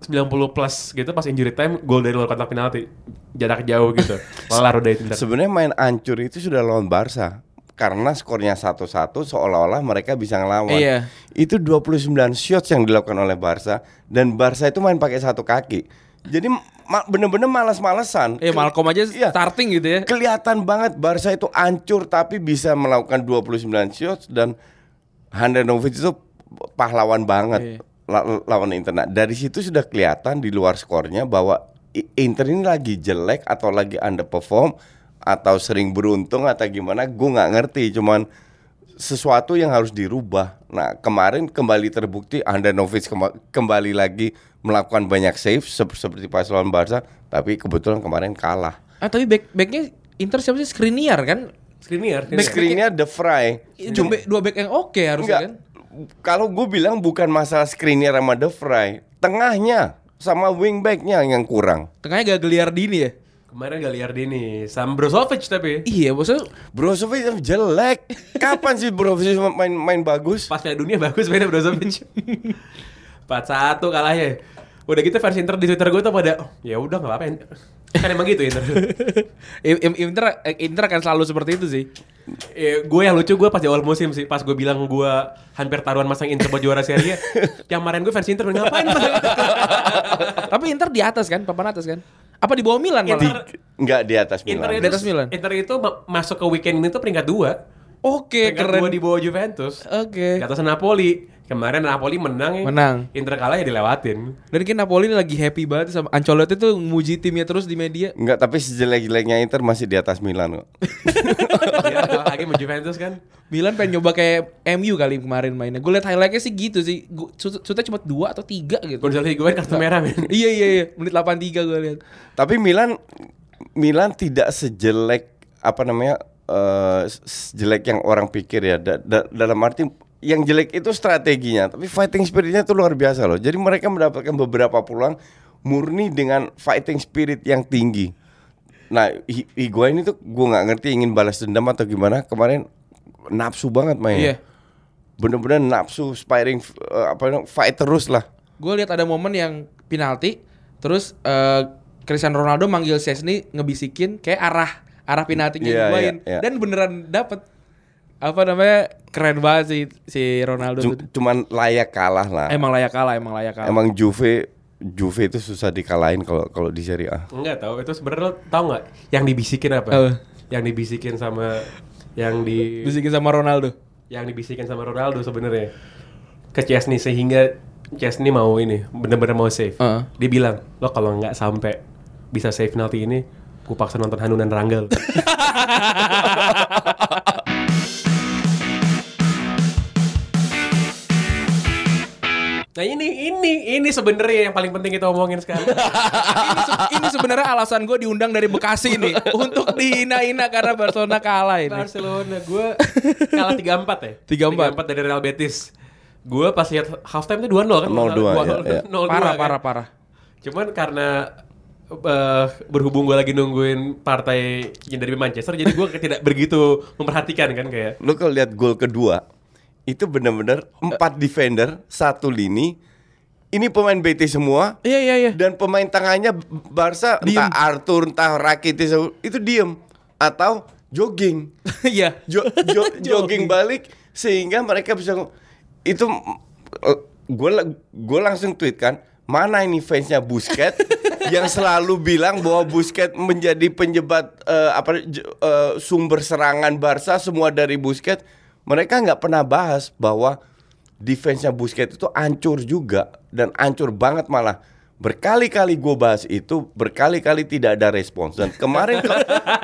90 plus gitu pas injury time, gol dari luar kotak penalti. Jarak jauh gitu. Kelar udah Inter. Sebenarnya main ancur itu sudah lawan Barca. Karena skornya 1-1 seolah-olah mereka bisa ngelawan. Iya. Itu 29 shots yang dilakukan oleh Barca dan Barca itu main pakai satu kaki. Jadi ma- bener-bener malas-malesan. Eh Malcolm aja Iya. starting gitu ya. Kelihatan banget Barca itu ancur tapi bisa melakukan 29 shots dan Handanovic itu pahlawan banget Iya. La- lawan Inter. Nah, dari situ sudah kelihatan di luar skornya bahwa Inter ini lagi jelek atau lagi underperform atau sering beruntung atau gimana, gue nggak ngerti. Cuman sesuatu yang harus dirubah. Nah, kemarin kembali terbukti Handanovic kema- kembali lagi melakukan banyak save sep- seperti pas lawan Barca, tapi kebetulan kemarin kalah. Ah tapi back backnya Inter siapa sih Skriniar kan? Skriniar. Screennya The Fry. Itu back- dua back yang oke harusnya kan? Kalau gue bilang bukan masalah screennya sama The Fry, tengahnya sama wingbacknya yang kurang. Tengahnya gak geliar dini ya? Kemarin Gagliardini sama Brozovic tapi. Iya, maksudnya Brozovic jelek. Kapan sih Brozovic main main bagus? Pas Piala Dunia bagus mainnya Brozovic. <laughs> 4-1 kalahnya. Udah gitu versi Inter di Twitter gue tuh pada "Oh, ya udah nggak apa-apa. Kan emang gitu Inter. <laughs> Inter eh, Inter akan selalu seperti itu sih. Eh, gue yang lucu gue pas di awal musim sih pas gue bilang gue hampir taruhan masang Inter buat juara Serie A. <laughs> yang kemarin gue versi Inter ngapain <laughs> Tapi Inter di atas kan, papan atas kan? Apa di bawah Milan Di, malah? enggak di atas Inter Milan. itu, Di atas Milan. Inter itu ma- masuk ke weekend ini tuh peringkat dua. Oke, peringkat keren. dua di bawah Juventus. Oke. Di atas Napoli. Kemarin Napoli menang ya. Menang. Inter kalah ya dilewatin. Dan kan Napoli lagi happy banget sama Ancelotti tuh muji timnya terus di media. Enggak, tapi sejelek-jeleknya Inter masih di atas Milan kok. <laughs> Kalah lagi sama Juventus kan. Milan pengen nyoba kayak MU kali kemarin mainnya. Gue liat highlightnya sih gitu sih. Shootnya cuma dua atau tiga gitu. Gonzalo Higuain kartu merah men. <laughs> iya iya iya. Menit 83 gue liat. Tapi Milan Milan tidak sejelek apa namanya eh, sejelek yang orang pikir ya. Da- da- dalam arti yang jelek itu strateginya, tapi fighting spiritnya itu luar biasa loh. Jadi mereka mendapatkan beberapa peluang murni dengan fighting spirit yang tinggi. Nah, Hi- Higuain itu gue nggak ngerti ingin balas dendam atau gimana. Kemarin nafsu banget Iya. mainnya. Bener-bener nafsu, sparring, eh, apa namanya, fight terus lah. Gue lihat ada momen yang penalti, terus eh, Cristiano Ronaldo manggil Chesney ngebisikin kayak arah arah penaltinya Iya, Higuain iya, iya. dan beneran dapet. Apa namanya keren banget sih si Ronaldo tuh. cuman layak kalah lah. Emang layak kalah, emang layak kalah. Emang Juve Juve itu susah dikalahin kalau kalau di Serie A. Enggak tahu itu sebenarnya lo tahu nggak yang dibisikin apa? Apa? Yang dibisikin sama yang di Bisikin sama Ronaldo. yang dibisikin sama Ronaldo sebenarnya ke Chesney sehingga Chesney mau ini bener-bener mau save. Heeh. Dia bilang lo kalau nggak sampai bisa save penalti ini, ku paksa nonton Hanunan Ranggal. <laughs> Nah ini ini ini sebenarnya yang paling penting kita omongin sekarang. <laughs> ini, se- ini sebenarnya alasan gue diundang dari Bekasi nih <laughs> untuk dihina-hina karena Barcelona kalah ini. Barcelona gue kalah 3-4 ya. 3-4. 3-4 dari Real Betis. Gue pas lihat halftime itu 2-0 kan. 0-2, ya, ya. 0-2 Parah, kan. parah, parah. Cuman karena eh, berhubung gue lagi nungguin partai yang dari Manchester, jadi gue tidak begitu memperhatikan kan kayak. Lu kalau lihat gol kedua itu benar-benar empat defender satu lini. Ini pemain BT semua Iya, iya, iya. dan pemain tengahnya Barca entah Arthur entah Rakitic itu diem atau jogging. <laughs> Iya. Jo- jo- <laughs> jogging balik sehingga mereka bisa itu gue gue langsung tweet kan mana ini fansnya Busquets <laughs> yang selalu bilang bahwa Busquets menjadi penjebat eh, apa eh, sumber serangan Barca semua dari Busquets mereka nggak pernah bahas bahwa defense-nya Busquets itu hancur juga dan hancur banget malah. Berkali-kali gue bahas itu berkali-kali tidak ada respons. Dan kemarin ke-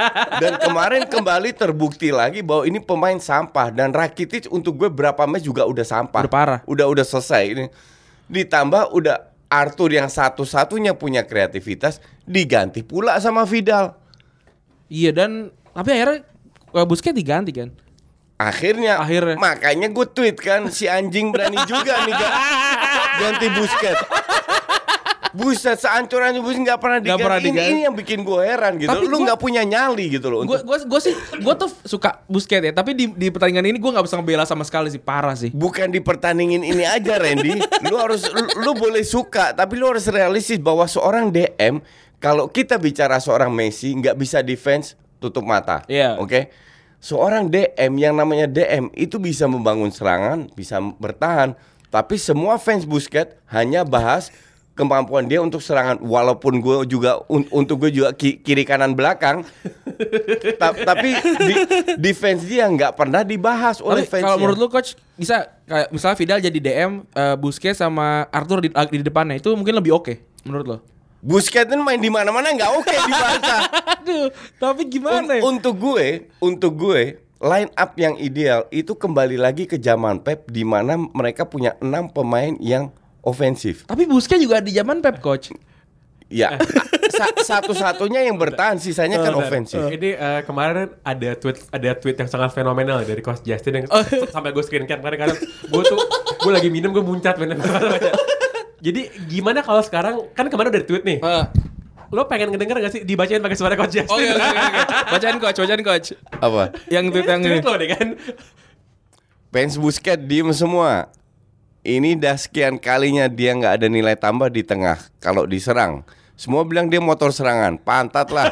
<laughs> dan kemarin kembali terbukti lagi bahwa ini pemain sampah dan Rakitic untuk gue berapa match juga udah sampah. Udah parah. udah udah selesai. Ini ditambah udah Arthur yang satu-satunya punya kreativitas diganti pula sama Vidal. Iya dan tapi akhirnya eh, Busquets diganti kan. Akhirnya, Akhirnya. makanya gue tweet kan si anjing berani juga nih ga- ganti Busquets. Buset, seancur-ancur Busquets nggak pernah diganti. pernah Ini, diganti. ini yang bikin gue heran gitu. Tapi Lu nggak punya nyali gitu loh. Gue gue gue sih gue tuh suka Busquets ya, tapi di di pertandingan ini gue nggak bisa ngebela sama sekali sih, parah sih. bukan di pertandingan ini aja Randy. lu harus lu, lu boleh suka, tapi lu harus realistis bahwa seorang DM kalau kita bicara seorang Messi nggak bisa defense tutup mata. Iya. Oke. Seorang DM yang namanya DM itu bisa membangun serangan, bisa bertahan, tapi semua fans Busquets hanya bahas kemampuan dia untuk serangan. Walaupun gue juga un- untuk gue juga ki- kiri kanan belakang. <laughs> Ta- tapi di, defense dia nggak pernah dibahas oleh Tapi fans kalau menurut lu coach bisa kayak misalnya Vidal jadi DM, eh, Busquets sama Arthur di, di depannya itu mungkin lebih oke menurut lo? Busquets ini main di mana-mana nggak oke di Barca. <laughs> Aduh, tapi Un- gimana ya? untuk gue, untuk gue line up yang ideal itu kembali lagi ke zaman Pep di mana mereka punya enam pemain yang ofensif. Tapi Busquets juga di zaman Pep coach. Ya, <laughs> sa- satu-satunya yang bertahan, sisanya kan Bentar. ofensif. Ini eh, kemarin ada tweet ada tweet yang sangat fenomenal dari Coach Justin yang sampai gue screen cap kemarin karena gue tuh gue lagi minum gue muncat bener <laughs> Jadi gimana kalau sekarang kan kemarin udah tweet nih. Lo pengen ngedenger gak sih dibacain pakai suara Coach Justin? Oke oke oke. Bacain coach, bacain coach. Apa? Yang tweet yang ini. tweet lo deh kan. Fans Busquets diem semua. Ini dah sekian kalinya dia nggak ada nilai tambah di tengah kalau diserang. Semua bilang dia motor serangan, pantat lah.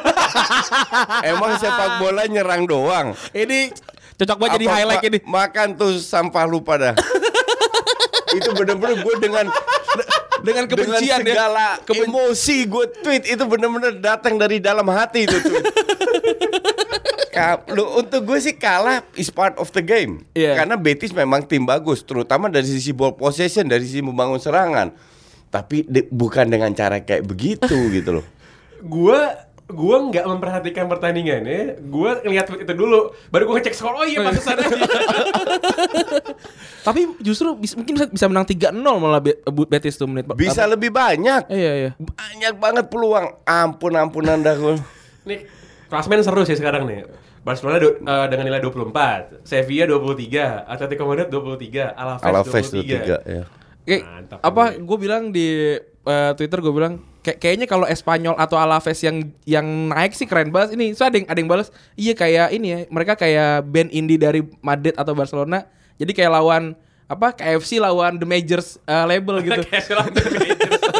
<laughs> Emang sepak bola nyerang doang. Ini cocok banget jadi highlight ma- ini. Makan tuh sampah lu pada. <laughs> itu bener-bener gue dengan Dengan kebencian dengan segala ya. Keben- emosi gue tweet itu bener-bener datang dari dalam hati itu tweet. <laughs> Lu, untuk gue sih kalah is part of the game. Iya. Karena Betis memang tim bagus, terutama dari sisi ball possession, dari sisi membangun serangan. Tapi de- bukan dengan cara kayak begitu <laughs> gitu loh. Gue gue nggak memperhatikan pertandingannya. Gue ngeliat tweet itu dulu. Baru gue ngecek skor. Oh iya pantesan aja. <laughs> Tapi justru bis- mungkin bisa, bisa menang 3-0 malah Be- Bu- Betis tuh menit. Bisa apa- lebih banyak. Iya iya. Banyak banget peluang. Ampun ampunan dah gue. Nih, klasmen seru sih sekarang nih. Barcelona du- eh, dengan nilai 24, Sevilla 23, Atletico Madrid 23, Alaves, Alaves 23. 23 ya. Kayak Mantap, apa gue bilang di eh, Twitter gue bilang kayak kayaknya kalau Espanyol atau Alaves yang yang naik sih keren banget ini. So ada yang ada yang balas, iya kayak ini ya, mereka kayak band indie dari Madrid atau Barcelona. Jadi kayak lawan apa KFC lawan The Majors eh, label gitu. Kayak si London Majors. <laughs>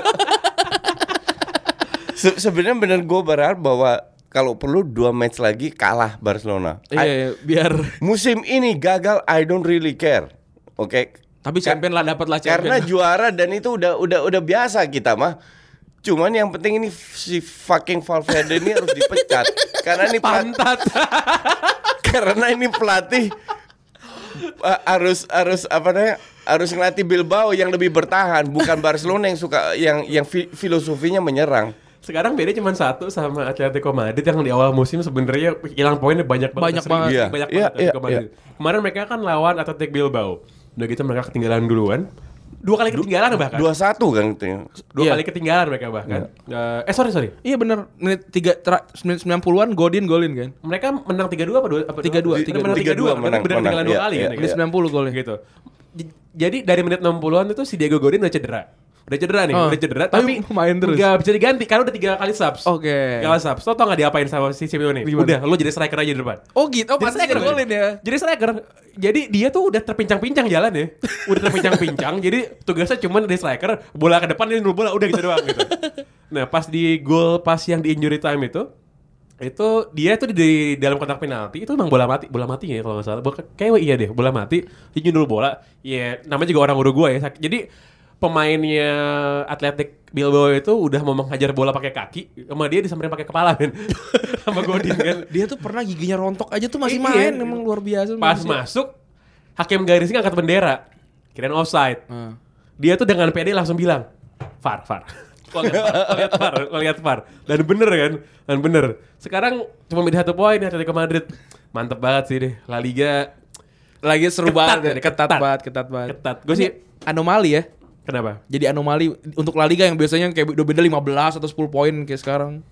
Se- Sebenarnya bener gue berharap bahwa kalau perlu dua match lagi kalah Barcelona. Iya, iya, biar <laughs> musim ini gagal I don't really care. Oke. tapi champion lah dapat lah Karena champion. juara dan itu udah udah udah biasa kita mah. Cuman yang penting ini si fucking Valverde ini harus dipecat. Karena ini Pantat. <laughs> karena ini pelatih uh, harus harus apa namanya? Harus ngelatih Bilbao yang lebih bertahan, bukan Barcelona yang suka yang yang fi- filosofinya menyerang. Sekarang beda cuma satu sama Atletico Madrid yang di awal musim sebenarnya hilang poinnya banyak banget. Banyak banget. Iya, Banyak iya, banget Atletico iya, Madrid. Kemarin mereka kan lawan Athletic Bilbao. Udah gitu mereka ketinggalan duluan. Dua kali ketinggalan bahkan. Dua satu kan itu. Dua Iya. kali ketinggalan mereka bahkan. Eh, eh sorry sorry. Iya bener menit tiga tra- menit 90-an Godin golin kan. Mereka menang 3-2 apa 2 apa 3-2, Bener, menang 3-2 3-2 menang, benar menang. ketinggalan dua Iya, kali iya, kan. Menit 90 golnya. Gitu. J- Jadi dari menit 60-an itu si Diego Godin udah cedera. Udah cedera nih, Oh, udah cedera tapi tapi main terus. Gak bisa diganti karena udah tiga kali subs. Oke. Tiga kali subs. Tau tau gak diapain sama si Simeone? Gimana? Udah, lo jadi striker aja di depan. Oh gitu. Oh Jadi pas dia golin ya. Jadi striker. Jadi dia tuh udah terpincang-pincang jalan ya. Udah terpincang-pincang. jadi tugasnya cuma di striker, bola ke depan dia bola udah gitu doang gitu. Nah, pas di gol pas yang di injury time itu itu dia tuh di dalam kotak penalti itu emang bola mati bola mati ya kalau nggak salah Bola- kayak iya deh bola mati dia nyundul bola ya namanya juga orang Uruguay ya jadi pemainnya Atletik Bilbao itu udah mau menghajar bola pakai kaki sama dia disamperin pakai kepala men <laughs> sama Godin kan Dia tuh pernah giginya rontok aja tuh masih Iya. main emang luar biasa. Pas manusia. masuk, hakim garisnya angkat bendera. Kirain offside. Ah. Dia tuh dengan pede langsung bilang, "Far, far." <laughs> Lihat far, lihat far. Dan bener kan? Dan bener. Sekarang cuma beda satu poin Atletico Madrid. Mantep banget sih deh. La Liga Lagi seru Ketat banget, ya, ya, ketat, ketat. banget, ketat banget. ketat. Gue sih anomali ya. Kenapa? Jadi anomali untuk La Liga yang biasanya kayak udah beda 15 atau 10 poin kayak sekarang.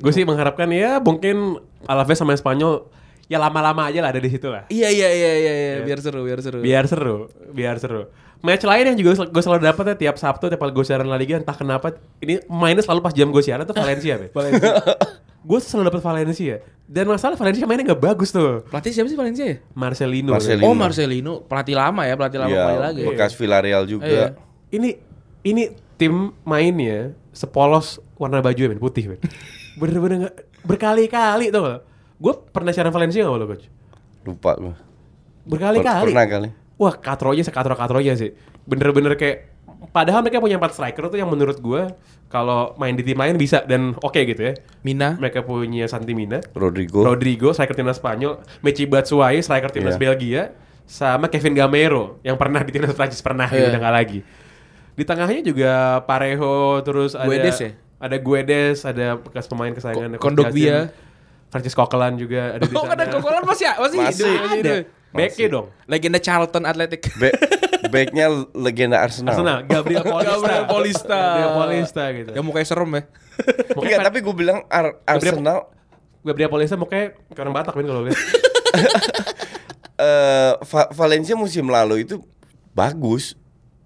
Gue sih mengharapkan ya mungkin Alaves sama Spanyol ya lama-lama aja lah ada di situ lah. Iya iya iya iya, iya. biar seru, biar seru. Biar seru, biar seru. Match lain yang juga gue selalu dapat ya tiap Sabtu tiap kali gue siaran La Liga entah kenapa ini mainnya selalu pas jam gue siaran tuh Valencia. Valencia. <laughs> gue selalu dapat Valencia. Dan masalah Valencia mainnya nggak bagus tuh. Pelatih siapa sih Valencia ya? Marcelino. Marcelino. Oh Marcelino, pelatih lama ya, pelatih lama Iya, kembali lagi. bekas Villarreal juga. Iya. Ini ini tim mainnya sepolos warna baju men putih men. Bener-bener berkali-kali tuh gak? Gue pernah siaran Valencia gak lo coach? Lupa gua. Berkali-kali. Pernah kali. Wah, katronya sekatro-katronya sih. Bener-bener kayak padahal mereka punya empat striker tuh yang menurut gua kalau main di tim lain bisa dan oke gitu ya. Mina. Mereka punya Santi Mina, Rodrigo. Rodrigo, striker timnas Spanyol, Mechi Batshuayi, striker timnas Iya. Belgia, sama Kevin Gamero yang pernah di timnas Prancis pernah gitu, Iya. udah nggak lagi. Di tengahnya juga Parejo, terus ada Guedes ya? ada Guedes, ada bekas pemain kesayangan Ko- Kondogbia. Francis Coquelin juga ada di <laughs> Oh, sana. ada Kokolan masih masih, Masih. hidup, masih ada. Backnya dong. Legenda Charlton Athletic. <laughs> Back, backnya legenda Arsenal. Arsenal, Gabriel <laughs> Paulista. Gabriel Paulista. Gabriel Paulista gitu. Yang mukanya serem ya. Enggak, tapi gue bilang Ar- Arsenal Gabriel Paulista mukanya kayak orang Batak kan kalau lihat. eh, Va- Valencia musim lalu itu bagus.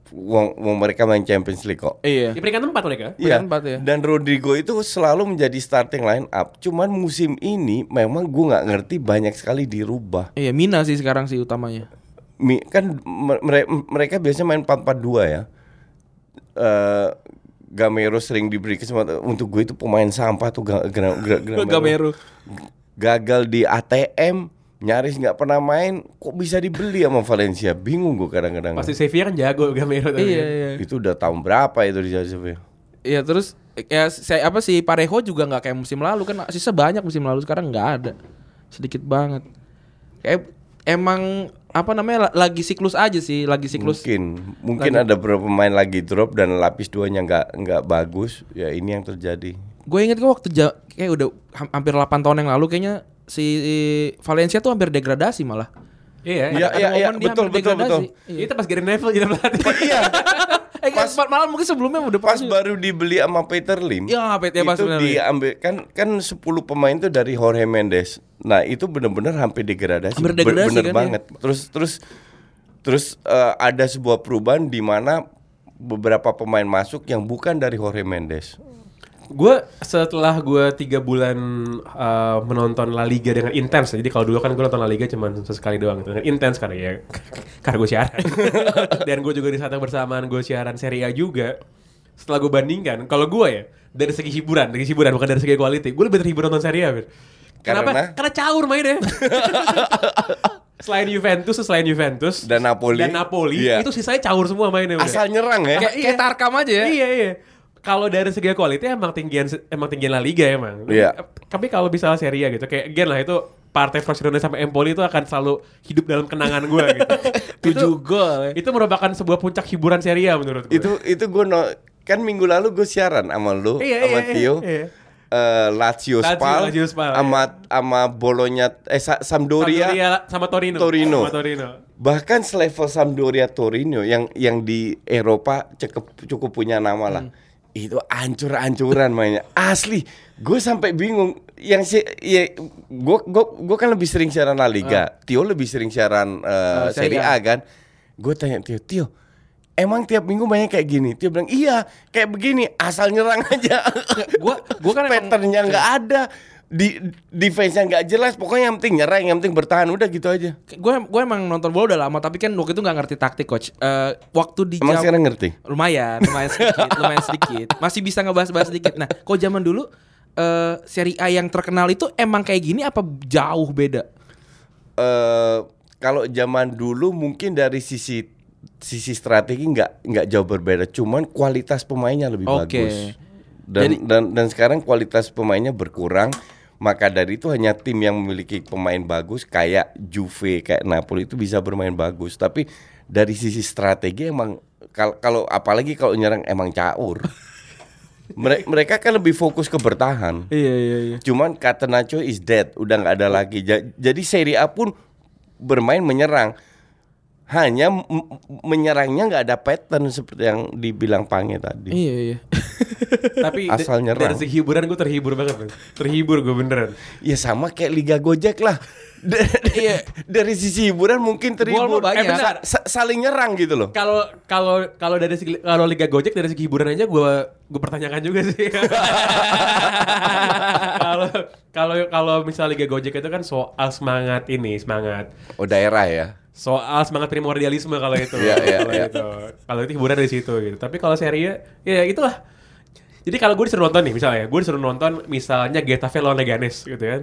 Wong, wong mereka main Champions League kok. Iya. Di peringkat empat mereka. Iya. Peringkat empat ya. Dan Rodrigo itu selalu menjadi starting line up. Cuman musim ini memang gue nggak ngerti banyak sekali dirubah. Iya, Mina sih sekarang sih utamanya. Mi, kan me- mere- mereka biasanya main 4-4-2 ya. Eh Gamero sering diberi kesempatan untuk gue itu pemain sampah tuh Gamero. Gamero. Gagal di ATM, nyaris nggak pernah main, kok bisa dibeli sama Valencia? Bingung gue kadang-kadang. Pasti Sevilla kan jago <laughs> Gamero tadi. Iya, iya. Itu udah tahun berapa itu di Sevilla? Iya, terus ya saya apa sih Parejo juga nggak kayak musim lalu kan sisa banyak musim lalu sekarang nggak ada. Sedikit banget. Kayak emang apa namanya la- lagi siklus aja sih, lagi siklus. Mungkin, mungkin ada beberapa pemain lagi drop dan lapis duanya nggak nggak bagus. Ya ini yang terjadi. Gue inget kan waktu ja- kayak udah ham- hampir 8 tahun yang lalu kayaknya si Valencia tuh hampir degradasi malah. Iya. Iya, iya. Ada iya, iya, betul, hampir betul, degradasi. betul. Iya. Itu pas Gary Neville jadi pelatih. <laughs> Iya, <laughs> Eh, pas, malah mungkin sebelumnya udah pas baru dibeli sama Peter Lim. Iya, Pet, ya, pas itu diambil kan kan 10 pemain itu dari Jorge Mendes. Nah, itu benar-benar hampir degradasi. Hampir Be- degradasi bener kan, banget. Terus terus terus eh, ada sebuah perubahan di mana beberapa pemain masuk yang bukan dari Jorge Mendes. Gue setelah gue tiga bulan uh, menonton La Liga dengan intens jadi kalau dulu kan gue nonton La Liga cuma sesekali doang gitu. dengan intens karena ya <laughs> karena gue siaran <laughs> dan gue juga di saat yang bersamaan gue siaran Serie A juga setelah gue bandingkan, kalau gue ya dari segi hiburan, dari segi hiburan bukan dari segi quality, gue lebih terhibur nonton Serie A. men. Kenapa? Karena? Karena caur mainnya. <laughs> selain Juventus, selain Juventus Dan Napoli. dan Napoli, Iya. itu sisanya caur semua mainnya. udah. Asal nyerang ya. Kayak kayak Tarkam aja ya. Iya iya. Kalau dari segi quality emang tinggian emang tinggian La Liga emang. Iya. Tapi kalau misalnya Serie A gitu kayak again lah itu partai Frosinone sampai Empoli itu akan selalu hidup dalam kenangan gue gitu. <laughs> Tujuh gol itu merupakan sebuah puncak hiburan Serie A menurut gue. Itu itu gue no, kan minggu lalu gue siaran sama lu Iya, sama iya, Tio. iya. eh, Lazio, Lazio, Spal, Lazio Spal, sama sama Bolonya eh Sa- Sampdoria, Sampdoria sama Torino. Torino. Sama Torino. bahkan selevel Sampdoria Torino yang yang di Eropa cukup cukup punya nama lah. Itu ancur-ancuran mainnya. Asli, gue sampai bingung. Yang si ya gue gue gue kan lebih sering siaran La Liga. Tio lebih sering siaran eh, Uh, Serie A kan. Gue tanya Tio, Tio, emang tiap minggu banyak kayak gini? Tio bilang, "Iya, kayak begini, asal nyerang aja." Gua gua kan <laughs> patternnya nggak ada. Di defense-nya nggak jelas, pokoknya yang penting nyerang, yang penting bertahan, udah gitu aja. gue gue emang nonton bola udah lama tapi kan waktu itu nggak ngerti taktik coach. Eh, waktu di Emang jam sekarang ngerti? lumayan, lumayan sedikit, <laughs> lumayan sedikit. Masih bisa ngebahas-bahas sedikit. Nah, kok zaman dulu eh Serie A yang terkenal itu emang kayak gini apa jauh beda? eh kalau zaman dulu mungkin dari sisi sisi strategi nggak nggak jauh berbeda, cuman kualitas pemainnya lebih Oke. bagus. Dan, Jadi- dan dan sekarang kualitas pemainnya berkurang, maka dari itu hanya tim yang memiliki pemain bagus kayak Juve, kayak Napoli itu bisa bermain bagus. Tapi dari sisi strategi emang kal- kalau apalagi kalau nyerang emang caur. <laughs> Mere- mereka kan lebih fokus ke bertahan. Iya iya iya. Cuman Catenaccio is dead, udah nggak ada lagi. Ja- Jadi Serie A pun bermain menyerang. Hanya menyerangnya nggak ada pattern seperti yang dibilang Pange tadi. Iya iya. <laughs> Tapi Asal nyerang. dari segi hiburan gue terhibur banget. Bang. Terhibur gue beneran. Ya sama kayak Liga Gojek lah. <laughs> Iya. Dari sisi hiburan mungkin terhibur. banyak. Eh, bentar, sa- saling nyerang gitu loh. Kalau kalau kalau dari segi kalau Liga Gojek dari segi hiburan aja gue gue pertanyakan juga sih. <laughs> Kalau kalau kalau misalnya Liga Gojek itu kan soal semangat ini semangat Oh daerah ya. Soal semangat primordialisme kalau itu. Iya, iya, kalau iya. itu. Kalau itu hiburan dari situ gitu. Tapi kalau serie ya itulah. Jadi kalau gue disuruh nonton nih misalnya, gue disuruh nonton misalnya Getafe lawan Leganes gitu kan.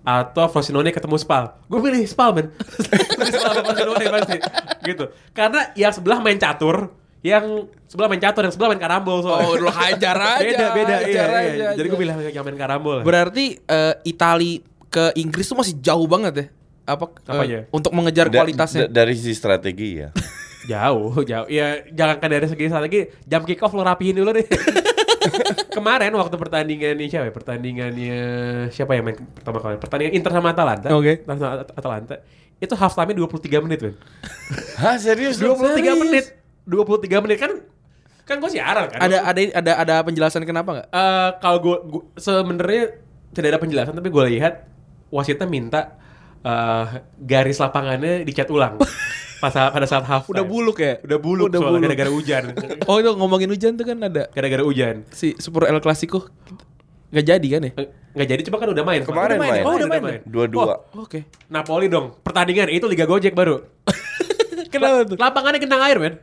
Atau Frosinone ketemu Spal. Gue pilih Spal men. <laughs> Pilih Spal sama Frosinone pasti. Gitu. Karena yang sebelah main catur, yang sebelah main catur, yang sebelah main karambol soalnya. Oh, lu hajar <laughs> aja, Beda, beda. Iya, hajar iya. aja, Jadi gue pilih yang main karambol. Berarti eh, Itali ke Inggris tuh masih jauh banget ya? Apa eh, Apanya? untuk mengejar Da- kualitasnya? da- dari sisi strategi ya. <laughs> Jauh, jauh. Ya jangan kan dari segi strategi jam kick off lo rapihin dulu deh. <laughs> Kemarin waktu pertandingannya siapa ya? Pertandingannya siapa yang main pertama kali? Pertandingan Inter sama Atalanta. Oke. Inter sama At- Atalanta. Itu half time 23 menit, men. <laughs> Hah serius? 23 Serius? menit. 23 menit kan kan gue siaran kan. ada ada ada ada penjelasan kenapa nggak? Eh, kalau gue sebenarnya tidak ada penjelasan tapi gue lihat wasitnya minta eh, garis lapangannya dicat ulang. <laughs> Pas pada saat half Udah buluk ya? Udah buluk Udah soalnya gara-gara hujan. Oh itu ngomongin hujan tuh kan ada gara-gara hujan. si Super El Clasico nggak jadi kan ya? Eh, Nggak jadi coba kan udah main Kemarin Udah main. Oh, udah main. Dua-dua. Oh, Oke. Napoli dong pertandingan itu Liga Gojek baru <laughs> Kenapa tuh? lapangannya genang air men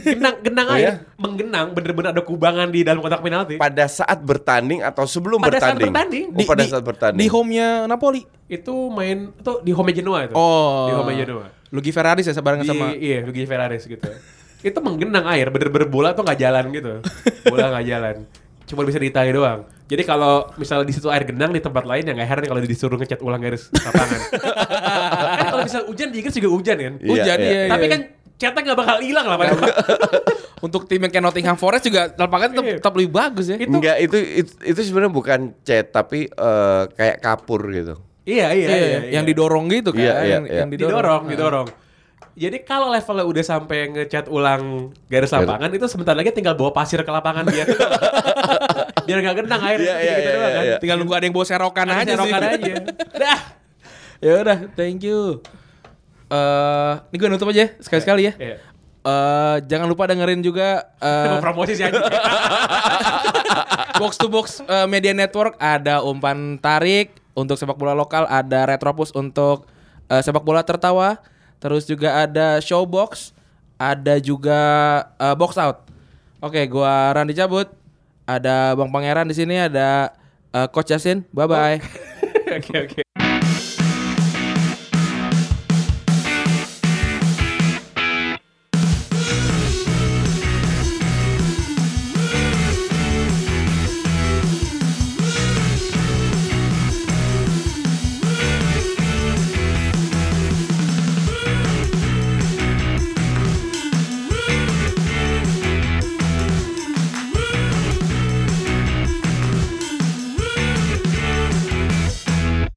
genang genang Oh, air ya? menggenang bener-bener ada kubangan di dalam kotak penalti Pada saat bertanding atau sebelum Pada saat bertanding? bertanding. Oh, pada saat bertanding. Di home-nya Napoli. itu main itu di home Genoa itu Oh. di home Genoa Luigi Ferraris ya sebarengan di, sama iya Luigi Ferraris gitu itu menggenang air bener-bener bola tuh nggak jalan gitu bola nggak jalan cuma bisa di Itali doang jadi kalau misalnya di situ air genang di tempat lain ya nggak heran kalau disuruh ngecat ulang garis lapangan <laughs> kan kalau misalnya hujan di Inggris juga hujan kan Iya, hujan iya. iya, tapi iya. kan catnya nggak bakal hilang lah Pak. <laughs> untuk tim yang kayak Nottingham Forest juga lapangan tetap, Iya. tetap lebih bagus ya. Itu- Enggak, itu itu, itu sebenarnya bukan cat tapi eh, kayak kapur gitu. iya iya Iya, iya, yang iya. didorong gitu kan, Iya, iya, yang, iya. yang didorong didorong jadi kalau levelnya udah sampai ngecat ulang garis lapangan itu sebentar lagi tinggal bawa pasir ke lapangan biar <laughs> biar nggak genang air Iya, iya, gitu iya, doang kan iya. Tinggal nunggu ada yang bawa serokan Ada aja serokan sih. aja <laughs> dah ya udah, thank you. Eh, ini gue nutup aja sekali-sekali ya. Iya. Eh, jangan lupa dengerin juga eh, promosi sih <laughs> box to box media network ada umpan tarik untuk sepak bola lokal, ada retropus untuk eh, sepak bola tertawa, terus juga ada showbox, ada juga eh, box out. Oke, gua Randy cabut. Ada Bang Pangeran di sini, ada eh, Coach Yasin. Bye bye. <laughs> Oke oke.